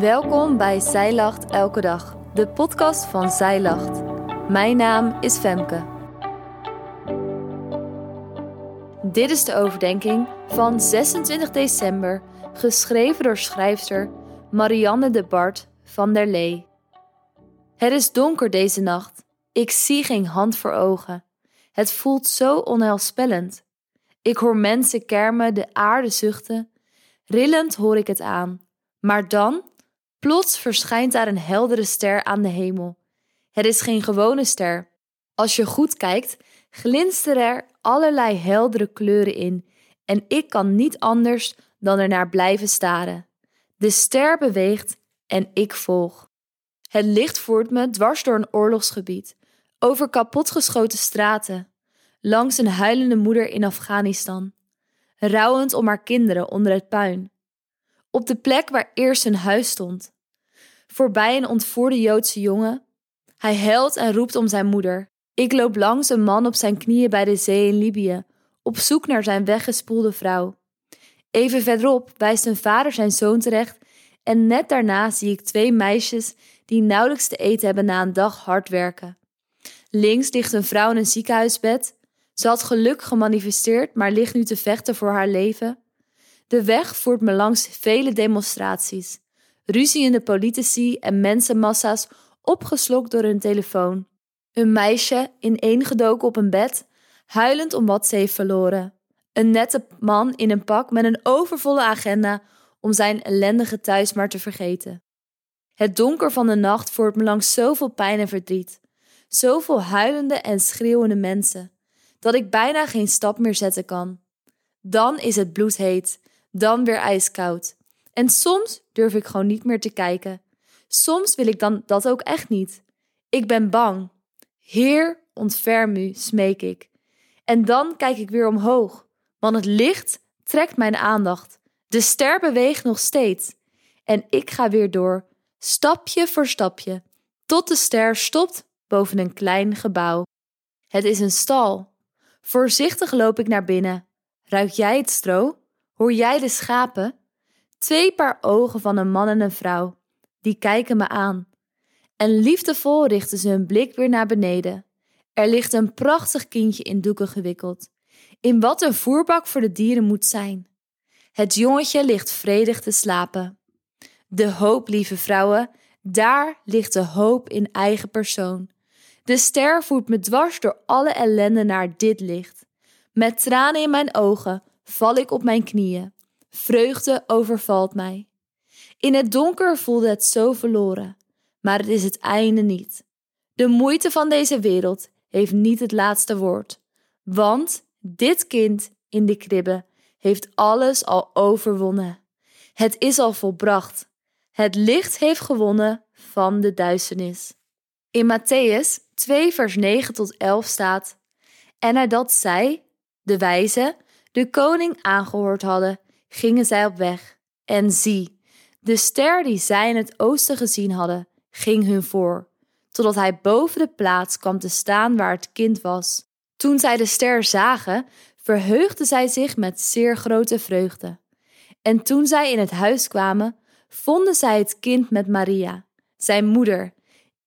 Welkom bij Zij Lacht Elke Dag, de podcast van Zij Lacht. Mijn naam is Femke. Dit is de overdenking van 26 december, geschreven door schrijfster Marianne de Bart van der Lee. Het is donker deze nacht. Ik zie geen hand voor ogen. Het voelt zo onheilspellend. Ik hoor mensen kermen, de aarde zuchten. Rillend hoor ik het aan. Maar dan, plots verschijnt daar een heldere ster aan de hemel. Het is geen gewone ster. Als je goed kijkt, glinsteren er allerlei heldere kleuren in en ik kan niet anders dan er naar blijven staren. De ster beweegt en ik volg. Het licht voert me dwars door een oorlogsgebied, over kapotgeschoten straten, langs een huilende moeder in Afghanistan, rouwend om haar kinderen onder het puin, op de plek waar eerst hun huis stond, voorbij een ontvoerde Joodse jongen. Hij huilt en roept om zijn moeder. Ik loop langs een man op zijn knieën bij de zee in Libië, op zoek naar zijn weggespoelde vrouw. Even verderop wijst een vader zijn zoon terecht en net daarna zie ik twee meisjes die nauwelijks te eten hebben na een dag hard werken. Links ligt een vrouw in een ziekenhuisbed. Ze had geluk gemanifesteerd, maar ligt nu te vechten voor haar leven. De weg voert me langs vele demonstraties, ruziende politici en mensenmassa's opgeslokt door hun telefoon. Een meisje ineengedoken op een bed, huilend om wat ze heeft verloren. Een nette man in een pak met een overvolle agenda om zijn ellendige thuis maar te vergeten. Het donker van de nacht voert me langs zoveel pijn en verdriet, zoveel huilende en schreeuwende mensen, dat ik bijna geen stap meer zetten kan. Dan is het bloedheet, dan weer ijskoud. En soms durf ik gewoon niet meer te kijken. Soms wil ik dan dat ook echt niet. Ik ben bang. Heer, ontferm u, smeek ik. En dan kijk ik weer omhoog, want het licht trekt mijn aandacht. De ster beweegt nog steeds. En ik ga weer door, stapje voor stapje, tot de ster stopt boven een klein gebouw. Het is een stal. Voorzichtig loop ik naar binnen. Ruik jij het stro? Hoor jij de schapen? Twee paar ogen van een man en een vrouw, die kijken me aan. En liefdevol richten ze hun blik weer naar beneden. Er ligt een prachtig kindje in doeken gewikkeld, in wat een voerbak voor de dieren moet zijn. Het jongetje ligt vredig te slapen. De hoop, lieve vrouwen, daar ligt de hoop in eigen persoon. De ster voert me dwars door alle ellende naar dit licht. Met tranen in mijn ogen val ik op mijn knieën. Vreugde overvalt mij. In het donker voelde het zo verloren, maar het is het einde niet. De moeite van deze wereld heeft niet het laatste woord, want dit kind in de kribbe heeft alles al overwonnen. Het is al volbracht. Het licht heeft gewonnen van de duisternis. In Matthäus 2, vers 9 tot 11 staat: En nadat zij, de wijze, de koning aangehoord hadden, gingen zij op weg. En zie, de ster die zij in het oosten gezien hadden, ging hun voor, totdat hij boven de plaats kwam te staan waar het kind was. Toen zij de ster zagen, verheugden zij zich met zeer grote vreugde. En toen zij in het huis kwamen, vonden zij het kind met Maria, zijn moeder,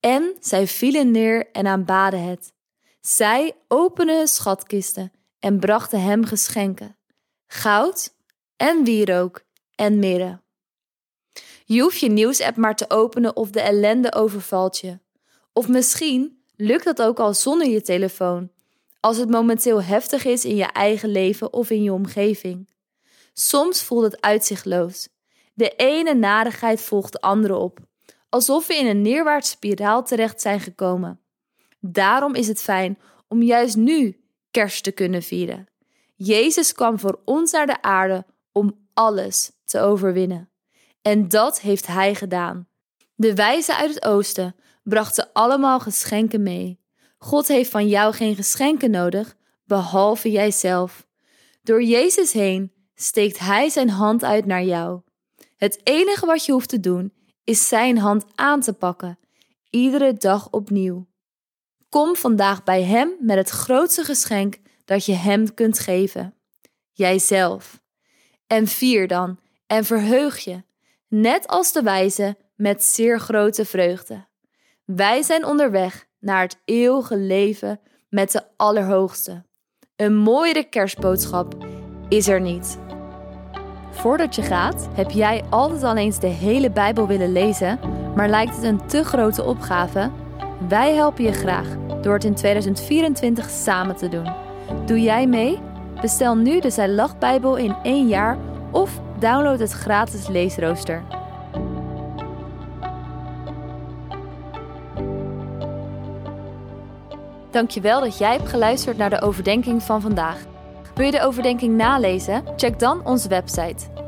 en zij vielen neer en aanbaden het. Zij openden schatkisten en brachten hem geschenken: goud en wierook en mirre. Je hoeft je nieuwsapp maar te openen of de ellende overvalt je. Of misschien lukt dat ook al zonder je telefoon, als het momenteel heftig is in je eigen leven of in je omgeving. Soms voelt het uitzichtloos. De ene narigheid volgt de andere op, alsof we in een neerwaartse spiraal terecht zijn gekomen. Daarom is het fijn om juist nu kerst te kunnen vieren. Jezus kwam voor ons naar de aarde om alles te overwinnen. En dat heeft Hij gedaan. De wijzen uit het oosten brachten allemaal geschenken mee. God heeft van jou geen geschenken nodig, behalve jijzelf. Door Jezus heen steekt Hij zijn hand uit naar jou. Het enige wat je hoeft te doen, is Zijn hand aan te pakken, iedere dag opnieuw. Kom vandaag bij Hem met het grootste geschenk dat je Hem kunt geven: Jijzelf. En vier dan en verheug je. net als de wijze met zeer grote vreugde. Wij zijn onderweg naar het eeuwige leven met de Allerhoogste. Een mooiere kerstboodschap is er niet. Voordat je gaat, heb jij altijd al eens de hele Bijbel willen lezen, maar lijkt het een te grote opgave? Wij helpen je graag door het in 2024 samen te doen. Doe jij mee? Bestel nu de Zij Lacht Bijbel in één jaar of download het gratis leesrooster. Dankjewel dat jij hebt geluisterd naar de overdenking van vandaag. Wil je de overdenking nalezen? Check dan onze website.